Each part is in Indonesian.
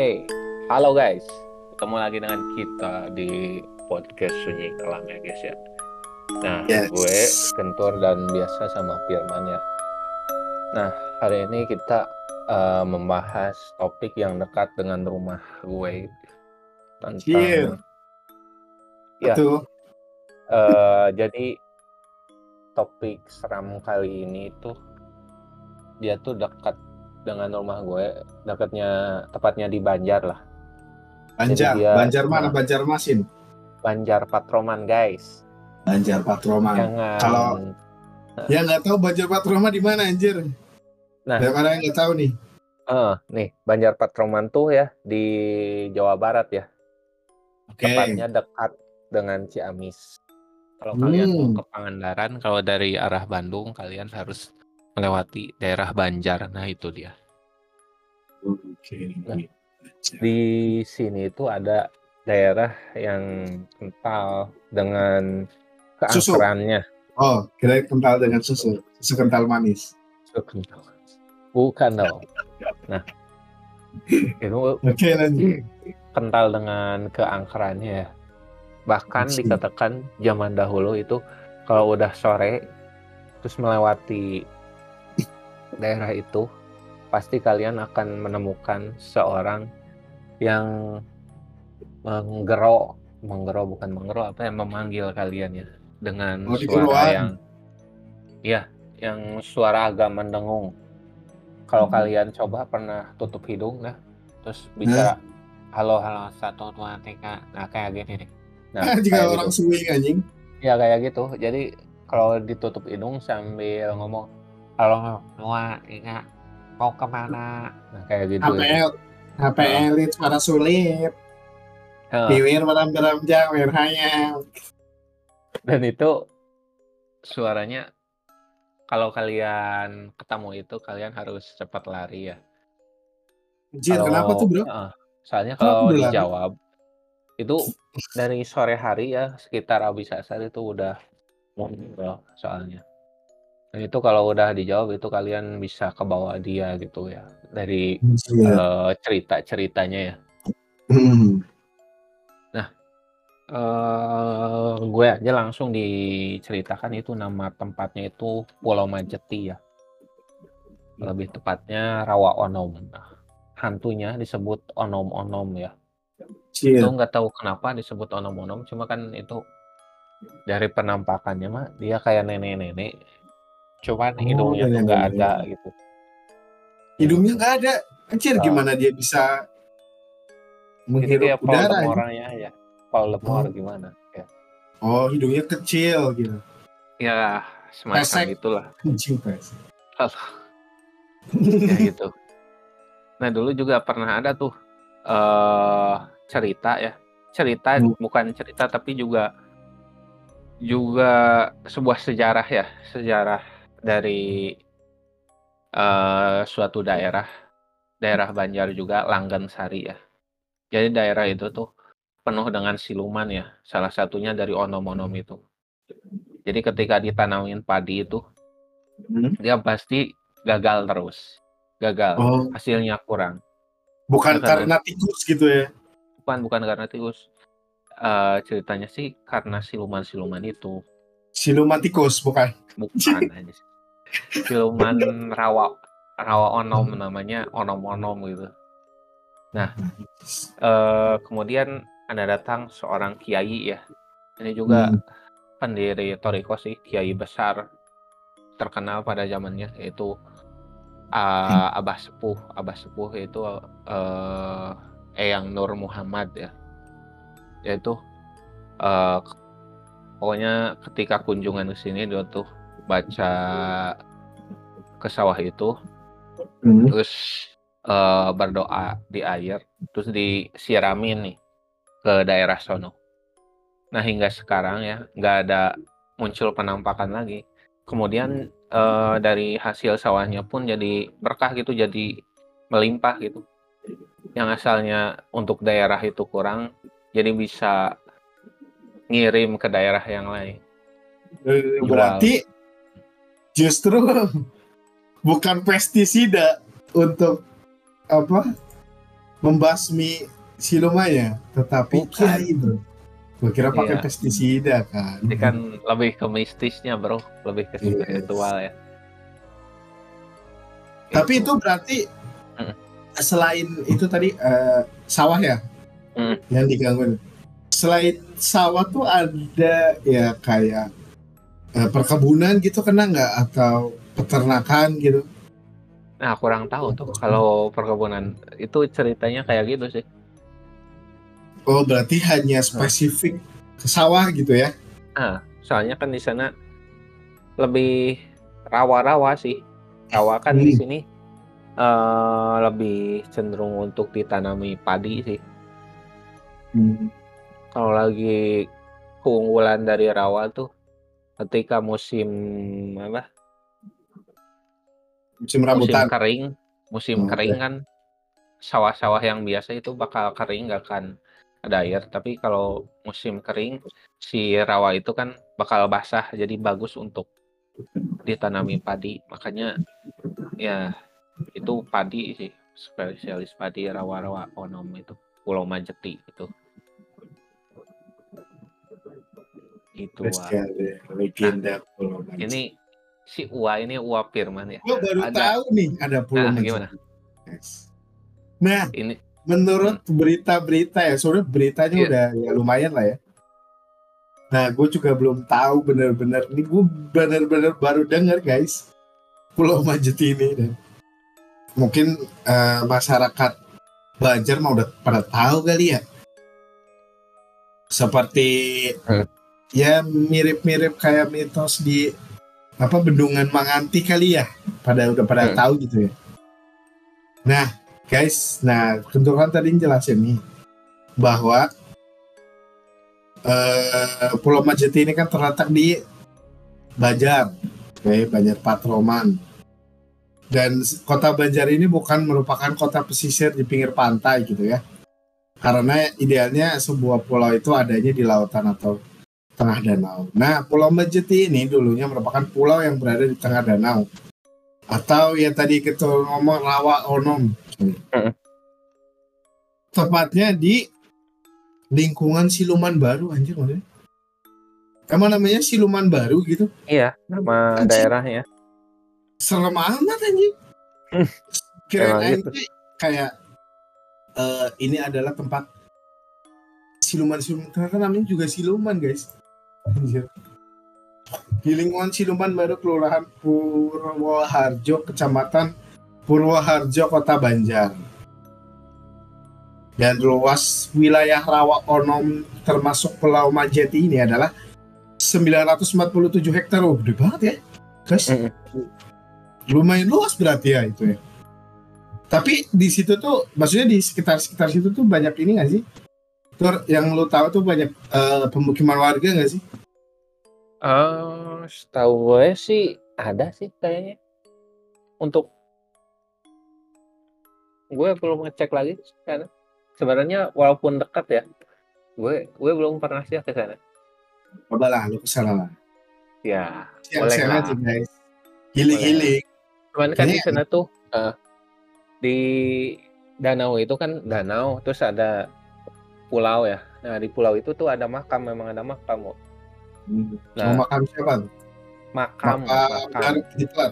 Oke, halo guys. Ketemu lagi dengan kita di podcast Sunyi Kelam ya guys ya. Nah, Yes. gue Kentur dan biasa sama Firman ya. Nah, hari ini kita eh, membahas topik yang dekat dengan rumah gue tentang Chill. Ya. Itu eh, jadi topik seram kali ini tuh dia tuh dekat dengan rumah gue, dekatnya tepatnya di Banjar lah. Banjar, Jadi dia- Banjar mana? Banjar Masin, Banjar Patroman guys. Banjar Patroman. Jangan Kalau- Ya nggak tahu Banjar Patroman di mana anjir. Nah. Nah, ada yang nggak tahu nih. Eh, nih Banjar Patroman tuh ya di Jawa Barat ya. Oke. Tepatnya dekat dengan Ciamis. Kalau Hmm. kalian mau ke Pangandaran, kalau dari arah Bandung kalian harus melewati daerah Banjar. Nah, itu dia. Oke. Nah. Di sini itu ada daerah yang kental dengan Susu. keangkerannya. Oh, kira kental dengan susu, susu kental manis. Kental. Bukan dong. Nah, itu Oke lanjut. kental dengan keangkerannya ya. Bahkan Asik. dikatakan zaman dahulu itu kalau udah sore terus melewati daerah itu pasti kalian akan menemukan seorang yang menggero menggero bukan menggero apa yang memanggil kalian ya dengan Oh, suara yang ya yang suara agak mendengung. Kalau Hmm. kalian coba pernah tutup hidung nah terus bicara halo halo satu dua tiga nah kayak gini nih. Nah, Jika orang gitu. swing anjing. Ya kayak gitu. Jadi kalau ditutup hidung sambil ngomong halo dua tiga mau ke mana? Nah kayak gitu. ya. HPL, HPL itu para sulit. Heeh. Piwir beram beram jawir hayam. Dan itu suaranya kalau kalian ketemu itu kalian harus cepat lari ya. Anjir, Kalau- kenapa tuh bro? Heeh. soalnya kalau dijawab itu dari sore hari ya sekitar habis asar itu udah ngobrol soalnya. Dan itu kalau udah dijawab itu kalian bisa ke bawah dia gitu ya dari Anjir. eh, cerita-ceritanya ya. Hmm. eh gue aja langsung diceritakan itu nama tempatnya itu Pulau Majeti ya. Lebih tepatnya Rawa Onom. Nah, hantunya disebut Onom-Onom ya. Anjir. Itu nggak tahu kenapa disebut Onom-Onom, cuma kan itu dari penampakannya mah dia kayak nenek-nenek. Cuman Oh, hidungnya tuh nggak nenek-nenek. ada gitu. Hidungnya nggak ada. Anjir, Ah. gimana dia bisa Jadi dia menghirup udara? anjing? Voldemortnya ya. Voldemort Oh. gimana? Ya. Oh, hidungnya kecil gitu. Ya, semacam Pesek. itulah. Anjing pes. ya gitu. Nah dulu juga pernah ada tuh eh cerita ya, cerita Hmm. bukan cerita tapi juga juga sebuah sejarah ya, sejarah dari eh suatu daerah, daerah Banjar juga Langgan Sari ya. Jadi daerah itu tuh penuh dengan siluman ya, salah satunya dari onom-onom itu. Jadi ketika ditanamin padi itu Hmm? dia pasti gagal terus, gagal Oh, hasilnya kurang. bukan Bukan. karena tikus gitu ya. Bukan bukan karena tikus. Eh, ceritanya sih karena siluman-siluman itu Siluman tikus, bukan. bukan. Siluman rawa rawa onom namanya onom-onom gitu. Nah, eh, kemudian ada datang seorang kiai ya. Ini juga Hmm. pendiri Toriko sih, kiai besar terkenal pada zamannya yaitu uh, Abah Sepuh. Abah Sepuh itu eh Eyang Nur Muhammad ya. Yaitu eh pokoknya ketika kunjungan ke sini dia tuh baca ke sawah itu Hmm. terus eh, berdoa di air terus disiramin nih ke daerah sono. Nah hingga sekarang ya nggak ada muncul penampakan lagi. Kemudian eh, dari hasil sawahnya pun jadi berkah gitu, jadi melimpah gitu. Yang asalnya untuk daerah itu kurang, jadi bisa ngirim ke daerah yang lain. Eh, Jual. Berarti justru bukan pestisida untuk apa membasmi silumanya, tetapi Bukan. kiai bro. Gue kira pakai Iya. pestisida kan. Ini kan lebih ke mistisnya bro, lebih ke Yes. spiritual ya. Tapi itu berarti Mm. selain itu tadi eh, sawah ya Mm. yang digangguin. Selain sawah tuh ada ya kayak eh, perkebunan gitu kena nggak atau peternakan gitu? Nah kurang tahu tuh kalau perkebunan itu ceritanya kayak gitu sih. Oh berarti hanya spesifik ke sawah gitu ya? Soalnya kan di sana lebih rawa-rawa sih. Rawa kan di Hmm. sini eh lebih cenderung untuk ditanami padi sih. Kalau lagi keunggulan dari rawa tuh ketika musim apa? Musim Musim rambutan. kering, musim Oh, kering kan sawah-sawah yang biasa itu bakal kering nggak akan ada air. Tapi kalau musim kering si rawa itu kan bakal basah jadi bagus untuk ditanami padi. Makanya ya itu padi sih spesialis padi rawa-rawa onom itu Pulau Majeti itu. Itu legenda Pulau. Ini si Ua ini Ua Firman ya. Gue baru ada- tahu nih ada Pulau Nah, gimana? Yes. Nah, Ini menurut berita-berita ya, soalnya beritanya Iya. udah ya lumayan lah ya. Nah, gue juga belum tahu bener-bener. Ini gue bener-bener baru denger guys. Pulau Majid ini dan mungkin eh, masyarakat Banjar mah udah pada tahu kali ya. Seperti Hmm. ya mirip-mirip kayak mitos di apa bendungan Manganti kali ya. Pada udah pada Hmm. tahu gitu ya. Nah, guys, nah kebetulan tadi jelasin nih bahwa eh, Pulau Majeti ini kan terletak di Banjar, oke, Banjar Patroman. Dan kota Banjar ini bukan merupakan kota pesisir di pinggir pantai gitu ya. Karena idealnya sebuah pulau itu adanya di lautan atau tengah danau. Nah, Pulau Majeti ini dulunya merupakan pulau yang berada di tengah danau. Atau ya tadi kita ngomong Rawa Onom. Tepatnya di lingkungan Siluman Baru anjir maksudnya. Emang namanya Siluman Baru gitu? iya nama Anjing. daerahnya. Serem amat anjing. Hmm. Kirain gitu. kayak eh, ini adalah tempat siluman-siluman karena namanya juga siluman guys. Anjir. Di lingkungan Siluman Baru Kelurahan Purwoharjo, Kecamatan Purwoharjo, Kota Banjar. Dan luas wilayah Rawa Onom termasuk Pulau Majeti ini adalah 947 hektar. Oh, gede banget ya. Guys, lumayan luas berarti ya itu ya. Tapi di situ tuh, maksudnya di sekitar-sekitar situ tuh banyak ini nggak sih? Tur, yang lu tahu tuh banyak eh, pemukiman warga nggak sih? Eh, setahu gue sih ada sih kayaknya. Untuk gue belum ngecek lagi karena sebenarnya walaupun dekat ya, gue gue belum pernah sih ke sana. Coba lah, lu ke sana lah. Ya, Boleh Siang-siang lah. aja guys. Healing-healing. cuman kan di sana tuh eh, di danau itu kan danau, terus ada pulau ya. Nah di pulau itu tuh ada makam, memang ada makam, Wo. Hmm. Nah, Mau makan siapa? makam, makam. Hitler?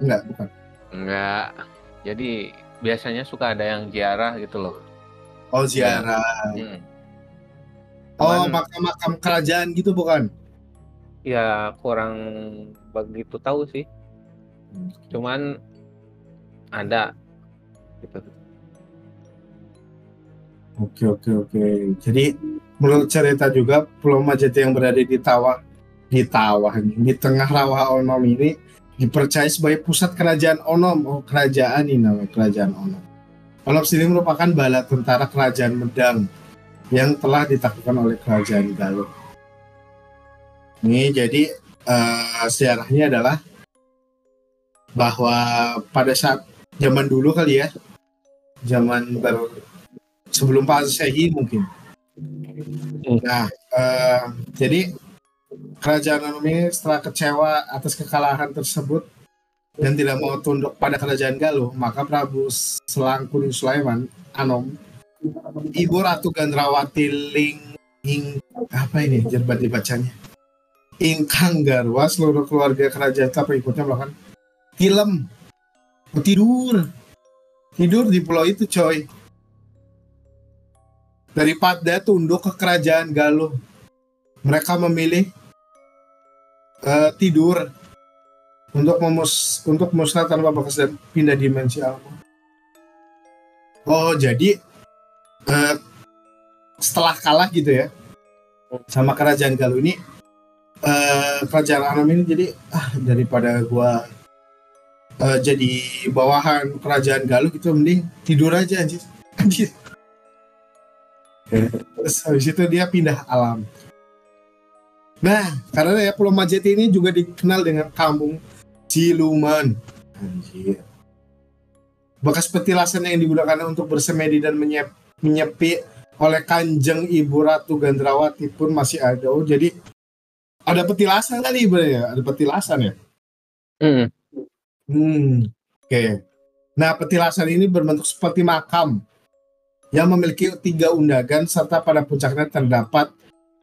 Enggak, bukan. Enggak. Jadi biasanya suka ada yang ziarah gitu loh. Oh, ziarah. Hmm. Oh, makam-makam kerajaan gitu bukan? Ya kurang begitu tahu sih. Cuman ada gitu. Oke, oke, oke. Jadi menurut cerita juga Pulau Majeti yang berada di Tawa di Tawa di tengah rawa Onom ini dipercaya sebagai pusat kerajaan Onom. Oh, kerajaan ini namanya kerajaan Onom. Onom sendiri merupakan bala tentara kerajaan Medang yang telah ditaklukkan oleh kerajaan Galuh. Ini jadi eh, sejarahnya adalah bahwa pada saat zaman dulu kali ya, zaman ber, sebelum Pak Sehi mungkin. Nah, eh, jadi kerajaan ini setelah kecewa atas kekalahan tersebut, dan tidak mau tunduk pada kerajaan Galuh, maka Prabu Selangkuni Sulaiman Anom, Ibu Ratu Gandrawati Ling Ing apa ini jerbat dibacanya? Ingkang Garwa seluruh keluarga kerajaan tak ikutnya melakukan? Film oh, tidur. Tidur di pulau itu coy daripada tunduk ke kerajaan Galuh mereka memilih uh, tidur untuk memus untuk musnah tanpa bekas dan pindah dimensi alam. Oh jadi uh, setelah kalah gitu ya sama kerajaan Galuh ini uh, kerajaan alam ini jadi ah daripada gua uh, jadi bawahan kerajaan Galuh gitu mending tidur aja anjir. anjir. Terus habis itu dia pindah alam. Nah, karena ya Pulau Majeti ini juga dikenal dengan kampung Siluman. Anjir. Bekas petilasan yang digunakan untuk bersemedi dan menyep, menyepi oleh Kanjeng Ibu Ratu Gandrawati pun masih ada. Oh, jadi ada petilasan kali ya? Ada petilasan ya? Hmm. Hmm. Oke. Okay. Nah, petilasan ini berbentuk seperti makam yang memiliki tiga undagan serta pada puncaknya terdapat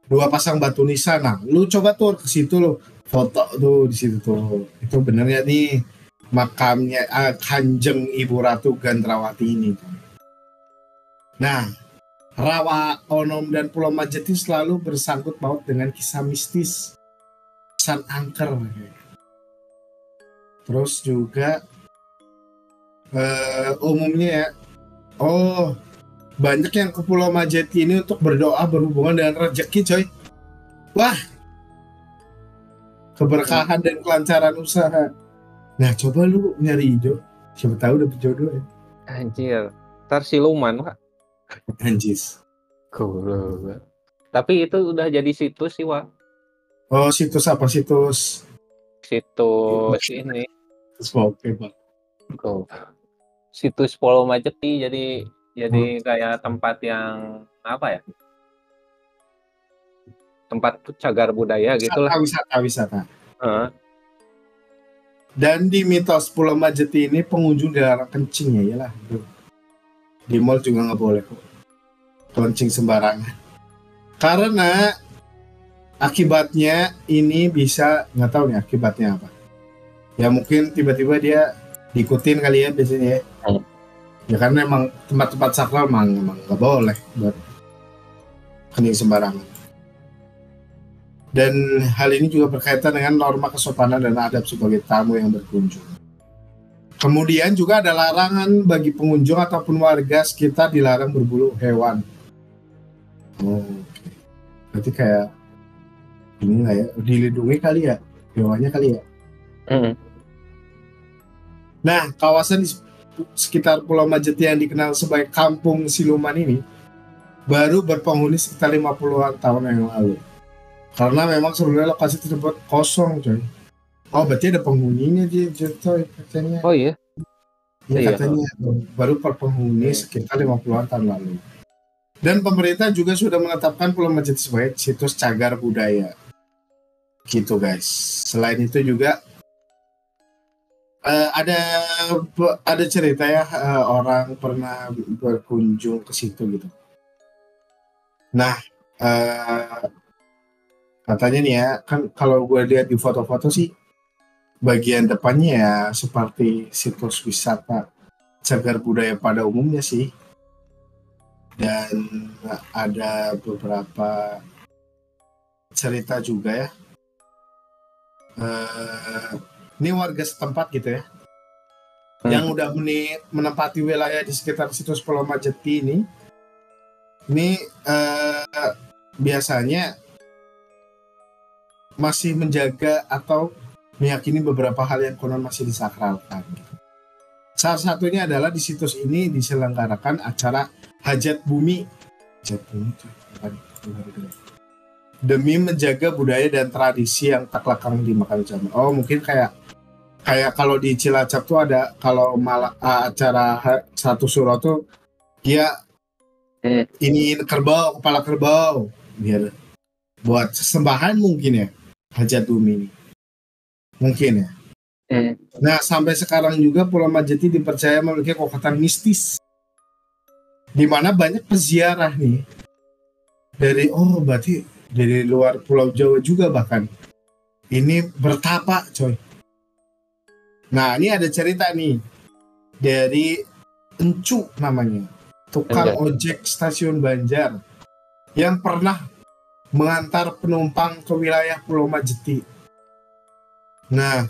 dua pasang batu nisan. Nah, lu coba tuh ke situ lo foto tuh di situ tuh. Itu benernya nih makamnya uh, Kanjeng Ibu Ratu Gandrawati ini nah Rawa Onom dan Pulau Majeti selalu bersangkut paut dengan kisah mistis. San Angker. Terus juga uh, umumnya ya oh banyak yang ke Pulau Majeti ini untuk berdoa berhubungan dengan rezeki coy wah keberkahan dan kelancaran usaha. Nah, coba lu nyari hijau, siapa tahu dapet jodoh ya. Anjir, ntar siluman pak. Anjis. Cool. Tapi itu udah jadi situs sih, Wak. Oh, situs apa situs? Situs ini. Situs oke, Pak. Situs Polo Majeti jadi jadi hmm. kayak tempat yang apa ya? tempat cagar budaya gitu lah. Wisata, wisata. Uh. Dan di mitos Pulau Majeti ini pengunjung dilarang kencing ya, iyalah. Di mall juga nggak boleh kok. Kencing sembarangan. Karena akibatnya ini bisa nggak tahu nih akibatnya apa. Ya mungkin tiba-tiba dia diikutin kali ya biasanya ya. Hmm. Ya karena emang tempat-tempat sakral emang emang nggak boleh buat kencing sembarangan. Dan hal ini juga berkaitan dengan norma kesopanan dan adab sebagai tamu yang berkunjung. Kemudian juga ada larangan bagi pengunjung ataupun warga sekitar dilarang berbulu hewan. Oh, okay. berarti kayak ini lah ya, dilindungi kali ya, hewannya kali ya. Mm. Nah, kawasan di sekitar Pulau Majeti yang dikenal sebagai Kampung Siluman ini baru berpenghuni sekitar 50-an tahun yang lalu. Karena memang sebelumnya lokasi tersebut kosong, coy. Oh, berarti ada penghuninya di coy katanya. Oh iya. Ya, iya katanya baru per penghuni sekitar 50-an tahun lalu. Dan pemerintah juga sudah menetapkan Pulau Majid sebagai situs cagar budaya. Gitu guys. Selain itu juga uh, ada ada cerita ya uh, orang pernah berkunjung ke situ gitu. Nah, uh, katanya nih ya kan kalau gue lihat di foto-foto sih bagian depannya ya seperti situs wisata cagar budaya pada umumnya sih dan ada beberapa cerita juga ya uh, ini warga setempat gitu ya hmm. yang udah menempati wilayah di sekitar situs Pulau Majeti ini ini uh, biasanya masih menjaga atau meyakini beberapa hal yang konon masih disakralkan. Salah satunya adalah di situs ini diselenggarakan acara hajat bumi. Hajat bumi demi menjaga budaya dan tradisi yang tak lekang di makan zaman. Oh mungkin kayak kayak kalau di Cilacap tuh ada kalau malah acara satu surat tuh dia hmm. ini kerbau kepala kerbau biar buat sembahan mungkin ya hajat bumi ini mungkin ya Hmm. Nah, sampai sekarang juga Pulau Majeti dipercaya memiliki kekuatan mistis. Di mana banyak peziarah nih. Dari oh berarti dari luar Pulau Jawa juga bahkan. Ini bertapa, coy. Nah, ini ada cerita nih dari Encu namanya. Tukang Encu. ojek stasiun Banjar yang pernah mengantar penumpang ke wilayah Pulau Majeti. Nah,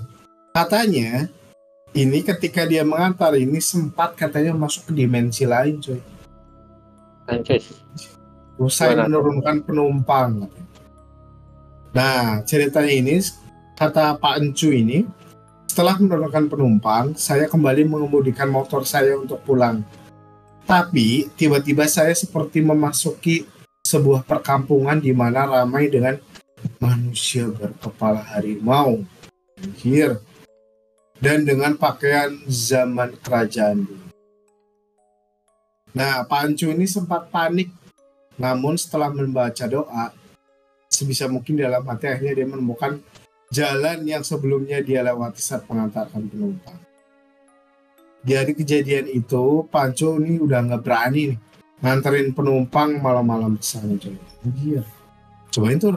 katanya ini ketika dia mengantar ini sempat katanya masuk ke dimensi lain coy Anjir. usai Gimana? menurunkan penumpang nah ceritanya ini kata Pak Encu ini setelah menurunkan penumpang saya kembali mengemudikan motor saya untuk pulang tapi tiba-tiba saya seperti memasuki sebuah perkampungan di mana ramai dengan manusia berkepala harimau Anjir. dan dengan pakaian zaman kerajaan. Nah, Pak Ancu ini sempat panik, namun setelah membaca doa, sebisa mungkin dalam hati akhirnya dia menemukan jalan yang sebelumnya dia lewati saat mengantarkan penumpang. Di hari kejadian itu, Pak Ancu ini udah nggak berani nih nganterin penumpang malam-malam ke sana. coy. Anjir. Cobain tuh.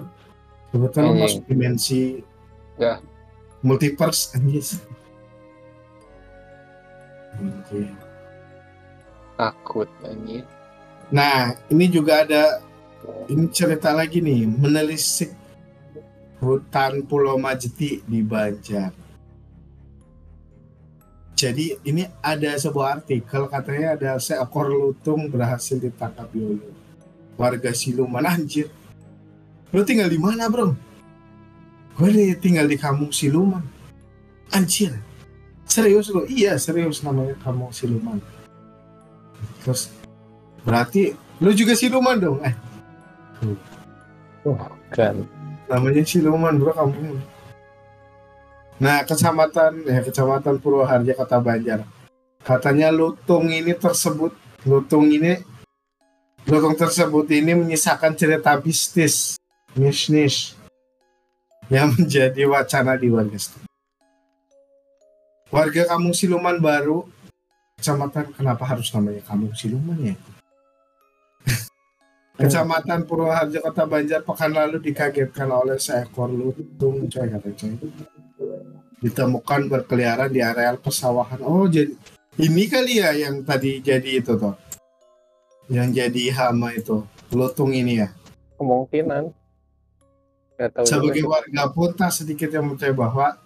Kebetulan Anjing. masuk dimensi Ya. multiverse anjir. Anjir. Takut anjir. Nah, ini juga ada ini cerita lagi nih, menelisik hutan Pulau Majeti di Banjar. Jadi ini ada sebuah artikel katanya ada seekor lutung berhasil ditangkap Yoyo. Warga Siluman anjir. Lu tinggal di mana, Bro? Gue tinggal di kampung Siluman. Anjir. Serius lo? Iya, serius namanya kampung Siluman. Terus berarti lu juga siluman dong? Eh, Kan. Namanya siluman bro kampung. Nah, kecamatan ya kecamatan Purwoharja Kota Banjar. Katanya lutung ini tersebut lutung ini lutung tersebut ini menyisakan cerita mistis, mistis yang menjadi wacana di warga. Warga kampung Siluman baru kecamatan kenapa harus namanya kampung Siluman ya? Kecamatan Purwoharjo Kota Banjar pekan lalu dikagetkan oleh seekor lutung coy kata coy. Ditemukan berkeliaran di areal persawahan. Oh jadi ini kali ya yang tadi jadi itu toh. Yang jadi hama itu lutung ini ya. Kemungkinan. Tahu Sebagai juga. warga pun tak sedikit yang percaya bahwa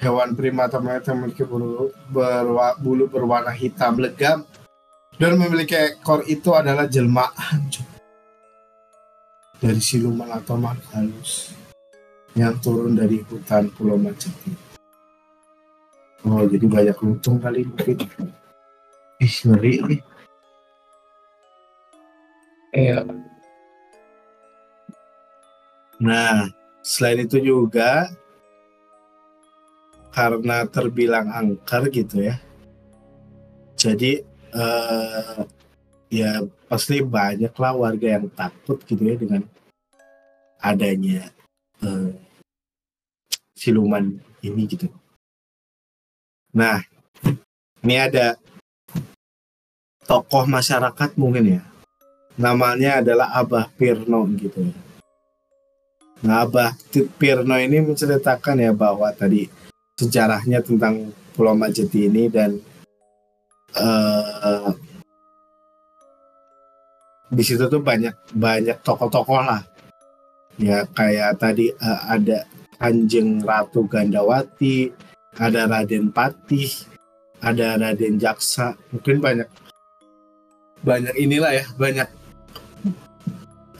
hewan primata mayat yang memiliki bulu, berwa- bulu berwarna hitam legam dan memiliki ekor itu adalah jelmaan coy. Dari siluman atau makhluk halus yang turun dari hutan Pulau Majeti. Oh, jadi banyak lutung kali mungkin. Ih, ngeri nih. Iya. Nah, selain itu juga karena terbilang angker gitu ya. Jadi eh, ya pasti banyak lah warga yang takut gitu ya dengan adanya eh, siluman ini gitu. Nah, ini ada tokoh masyarakat mungkin ya. Namanya adalah Abah Pirno gitu ya. Nah, Abah Pirno ini menceritakan ya bahwa tadi sejarahnya tentang Pulau Majeti ini dan eh di situ tuh banyak banyak tokoh-tokoh lah. Ya kayak tadi eh, ada Kanjeng Ratu Gandawati, ada Raden Patih, ada Raden Jaksa, mungkin banyak banyak inilah ya, banyak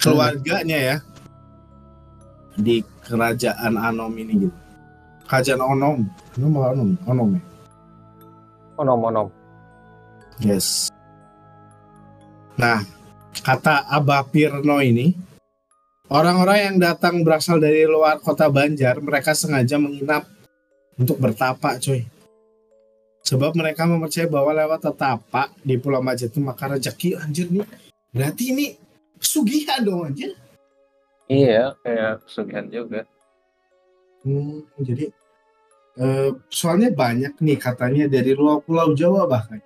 keluarganya ya di kerajaan Anom ini gitu. Kerajaan Onom, malah Onom, Onom ya. Onom onom. Yes. Nah, kata Abah Pirno ini, orang-orang yang datang berasal dari luar kota Banjar, mereka sengaja menginap untuk bertapa, coy. Sebab mereka mempercayai bahwa lewat tetapak di Pulau Majeti maka rezeki anjir nih. Berarti ini sugihan dong anjir. Iya, kayak pesugihan juga. Hmm, jadi Eh, soalnya banyak nih katanya dari luar Pulau Jawa bahkan.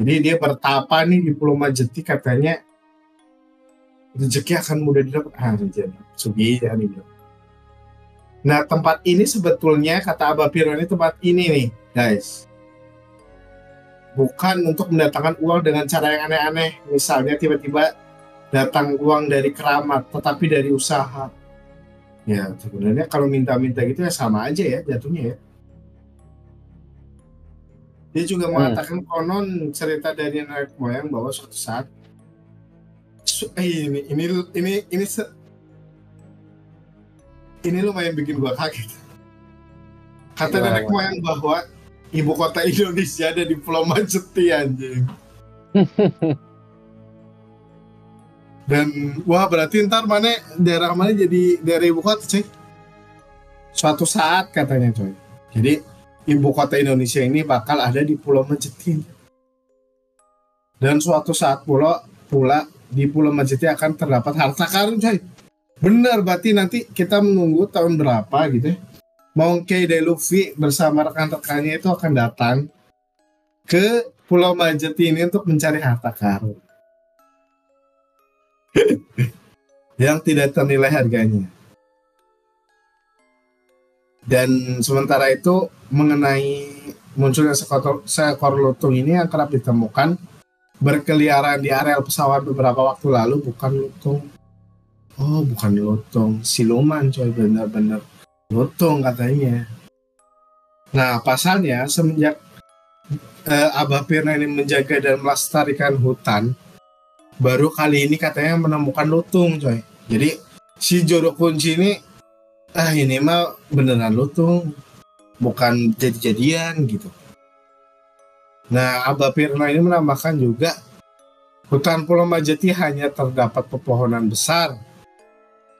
Jadi dia bertapa nih di Pulau Majeti katanya rezeki akan mudah didapat. Ah, rezeki. Sugi ya nih. Nah tempat ini sebetulnya kata Abah Piro ini tempat ini nih guys. Bukan untuk mendatangkan uang dengan cara yang aneh-aneh. Misalnya tiba-tiba datang uang dari keramat, tetapi dari usaha. Ya sebenarnya kalau minta-minta gitu ya sama aja ya jatuhnya ya. Dia juga Hmm. mengatakan konon cerita dari nenek moyang bahwa suatu saat su- eh, ini ini ini ini se- ini lumayan bikin gua kaget. Kata Gimana, nenek moyang bahwa ibu kota Indonesia ada di Pulau Majeti anjing. Dan wah berarti ntar mana daerah mana jadi daerah ibu kota cuy. Suatu saat katanya cuy. Jadi ibu kota Indonesia ini bakal ada di Pulau Majeti. Dan suatu saat pula pula di Pulau Majeti akan terdapat harta karun coy. Bener berarti nanti kita menunggu tahun berapa gitu ya. Monkey D. Luffy bersama rekan-rekannya itu akan datang ke Pulau Majeti ini untuk mencari harta karun. yang tidak ternilai harganya. Dan sementara itu mengenai munculnya seekor, seekor lutung ini yang kerap ditemukan berkeliaran di areal pesawat beberapa waktu lalu bukan lutung. Oh, bukan lutung, siluman coy bener-bener lutung katanya. Nah, pasalnya semenjak eh, Abah Pirna ini menjaga dan melestarikan hutan, baru kali ini katanya menemukan lutung coy. Jadi si Joro Kunci ini ah ini mah beneran lutung, bukan jadi-jadian gitu. Nah, Abah Pirna ini menambahkan juga hutan Pulau Majeti hanya terdapat pepohonan besar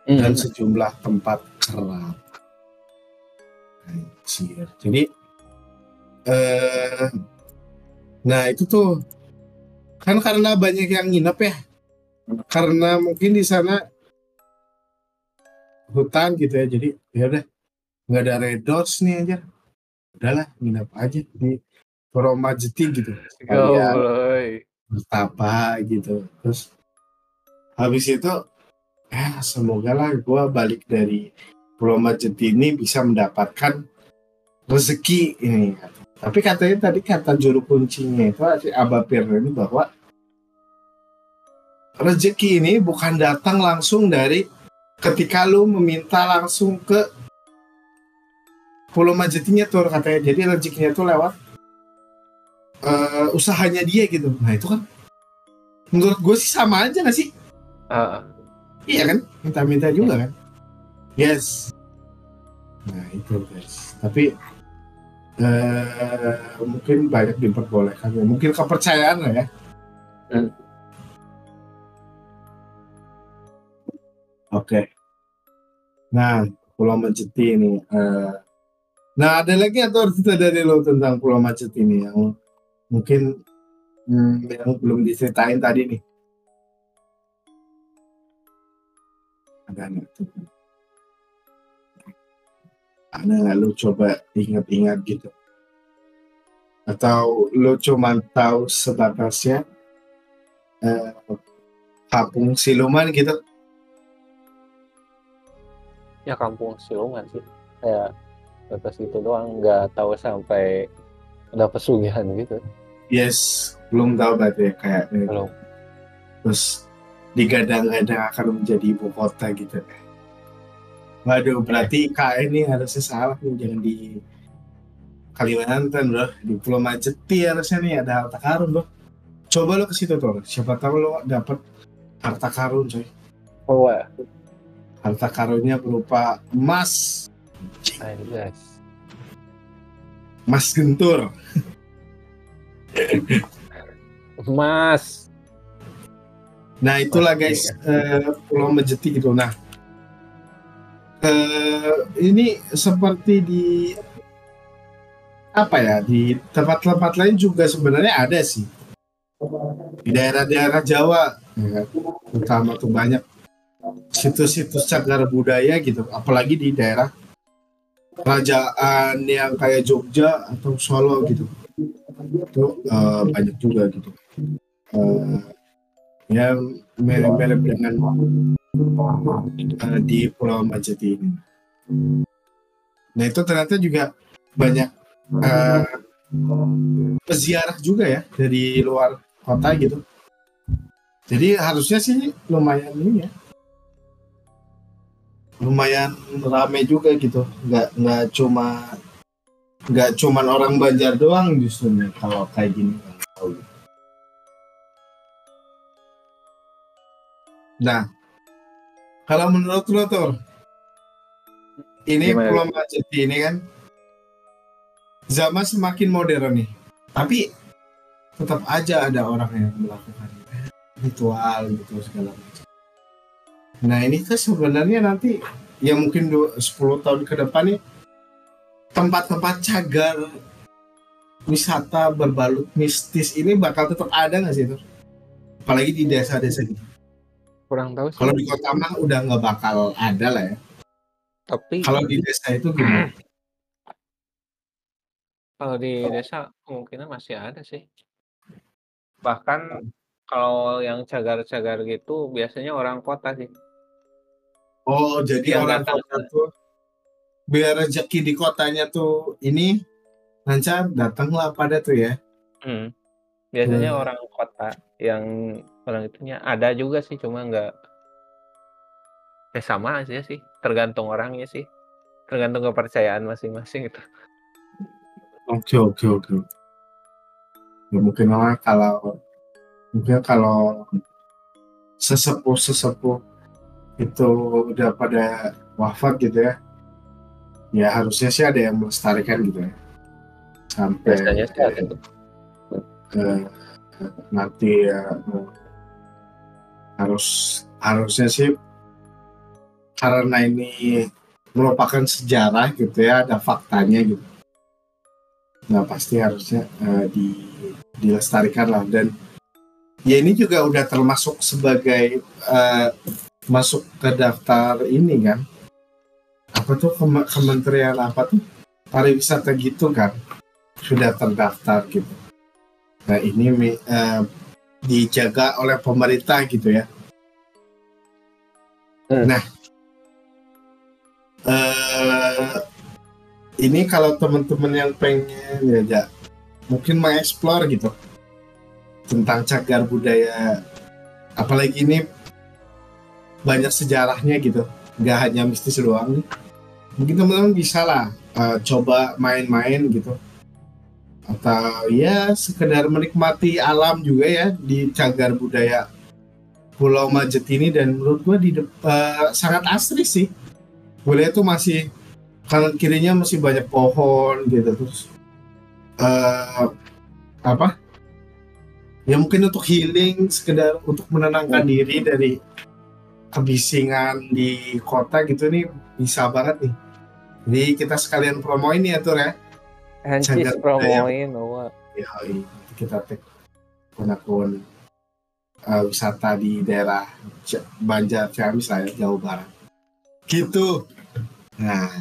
dan Hmm. sejumlah tempat keram. Anjir. Jadi eh nah itu tuh kan karena banyak yang nginep ya. Karena mungkin di sana hutan gitu ya. Jadi ya udah nggak ada red doors nih aja. Udahlah nginep aja di Pulau Majeti gitu. Sekalian bertapa gitu terus habis itu ya semoga lah gue balik dari Pulau Majeti ini bisa mendapatkan rezeki ini tapi katanya tadi kata juru kuncinya itu si Abah Pirna ini bahwa rezeki ini bukan datang langsung dari ketika lu meminta langsung ke Pulau Majetinya tuh katanya jadi rezekinya tuh lewat eh, usahanya dia gitu. Nah itu kan menurut gue sih sama aja gak sih? Ah, Iya kan? Minta-minta juga kan? Yes. Nah itu guys. Tapi eh, mungkin banyak diperbolehkan ya. Mungkin kepercayaan lah ya. Hmm. Oke. Nah, Pulau Majeti ini. eh, nah, ada lagi atau cerita dari lo tentang Pulau Majeti ini yang mungkin hmm, yang belum diceritain tadi nih? Ada nggak? Ada nggak lu coba ingat-ingat gitu? Atau lu cuma tahu sebatasnya eh, kampung siluman gitu? Ya kampung siluman sih. Kayak atas itu doang nggak tahu sampai ada pesugihan gitu. Yes, belum tahu berarti ya, kayak eh, Belum. terus digadang-gadang akan menjadi ibu kota gitu. Waduh, berarti KN ini harusnya salah nih, jangan di Kalimantan bro, di Pulau Majeti harusnya nih ada harta karun bro. Coba lo ke situ tuh, siapa tahu lo dapet harta karun coy. Oh, wah. Harta karunnya berupa emas, emas gentur. Emas. Nah itulah guys eh, Pulau Majeti gitu. Nah eh, ini seperti di apa ya di tempat-tempat lain juga sebenarnya ada sih di daerah-daerah Jawa ya kan? utama tuh banyak situs-situs cagar budaya gitu apalagi di daerah kerajaan yang kayak Jogja atau Solo gitu itu uh, banyak juga gitu uh, yang mirip-mirip dengan uh, di Pulau Majeti ini. Nah itu ternyata juga banyak uh, peziarah juga ya dari luar kota gitu. Jadi harusnya sih lumayan ini ya, lumayan rame juga gitu. Nggak nggak cuma nggak cuman orang Banjar doang justru nih kalau kayak gini. Nah, kalau menurut lo tuh, ini Gimana? Pulau Majeti ini kan zaman semakin modern nih, tapi tetap aja ada orang yang melakukan ritual gitu segala macam. Nah ini kan sebenarnya nanti ya mungkin 10 tahun ke depan nih tempat-tempat cagar wisata berbalut mistis ini bakal tetap ada nggak sih itu? Apalagi di desa-desa gitu. Kurang tahu sih. Kalau di kota mah udah nggak bakal ada lah ya. Tapi kalau di desa itu gimana? Kalau di desa kemungkinan masih ada sih. Bahkan kalau yang cagar-cagar gitu biasanya orang kota sih. Oh, jadi yang orang kota tuh biar rezeki di kotanya tuh ini lancar datanglah pada tuh ya. Hmm. Biasanya hmm. orang kota yang orang itunya ada juga sih cuma nggak ya sama aja sih tergantung orangnya sih tergantung kepercayaan masing-masing itu. Oke oke oke. Ya, mungkin lah kalau mungkin kalau sesepuh sesepuh itu udah pada wafat gitu ya. Ya harusnya sih ada yang melestarikan gitu ya. Sampai uh, nanti ya harus harusnya sih karena ini merupakan sejarah gitu ya ada faktanya gitu. Nah pasti harusnya uh, di dilestarikan lah. Dan ya ini juga udah termasuk sebagai uh, masuk ke daftar ini kan apa tuh kementerian apa tuh pariwisata gitu kan sudah terdaftar gitu. Nah ini uh, dijaga oleh pemerintah gitu ya. Hmm. Nah uh, ini kalau teman-teman yang pengen ya mungkin mengeksplor gitu tentang cagar budaya apalagi ini banyak sejarahnya gitu. Nggak hanya mistis doang nih. Mungkin teman-teman bisa lah uh, coba main-main gitu. Atau ya sekedar menikmati alam juga ya di cagar budaya Pulau Majet ini. Dan menurut gua di uh, sangat asri sih. Boleh itu masih kanan kirinya masih banyak pohon gitu. Terus uh, apa? Ya mungkin untuk healing sekedar untuk menenangkan diri dari kebisingan di kota gitu nih bisa banget nih jadi kita sekalian promoin ya Tur ya. Hancis promoin oh. Ya, kita take akun uh, wisata di daerah Banjar Ciamis lah ya, Jawa Barat. Gitu. Nah,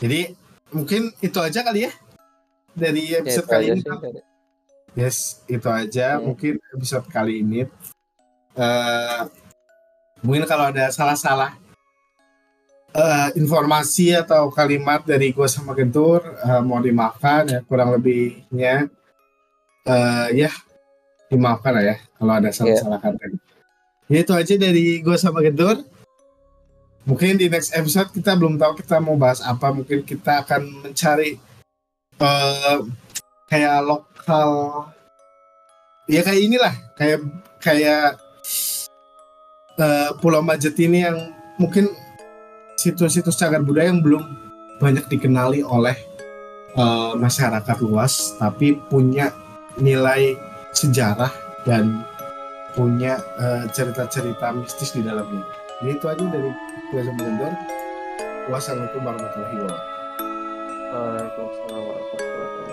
jadi mungkin itu aja kali ya dari ya, episode ya, kali ini. Sih, yes, itu aja ya. mungkin episode kali ini. Uh, mungkin kalau ada salah-salah uh, informasi atau kalimat dari gue sama Gentur uh, mau dimaafkan ya kurang lebihnya uh, ya dimaafkan lah ya kalau ada salah-salah yeah. kata. Ya itu aja dari gue sama Gentur. Mungkin di next episode kita belum tahu kita mau bahas apa. Mungkin kita akan mencari uh, kayak lokal ya kayak inilah kayak kayak uh, Pulau Majet ini yang mungkin situs-situs cagar budaya yang belum banyak dikenali oleh uh, masyarakat luas, tapi punya nilai sejarah dan punya eh, cerita-cerita uh, mistis di dalamnya. Jadi itu aja dari gue Semblendor. Wassalamualaikum warahmatullahi wabarakatuh. Waalaikumsalam warahmatullahi wabarakatuh.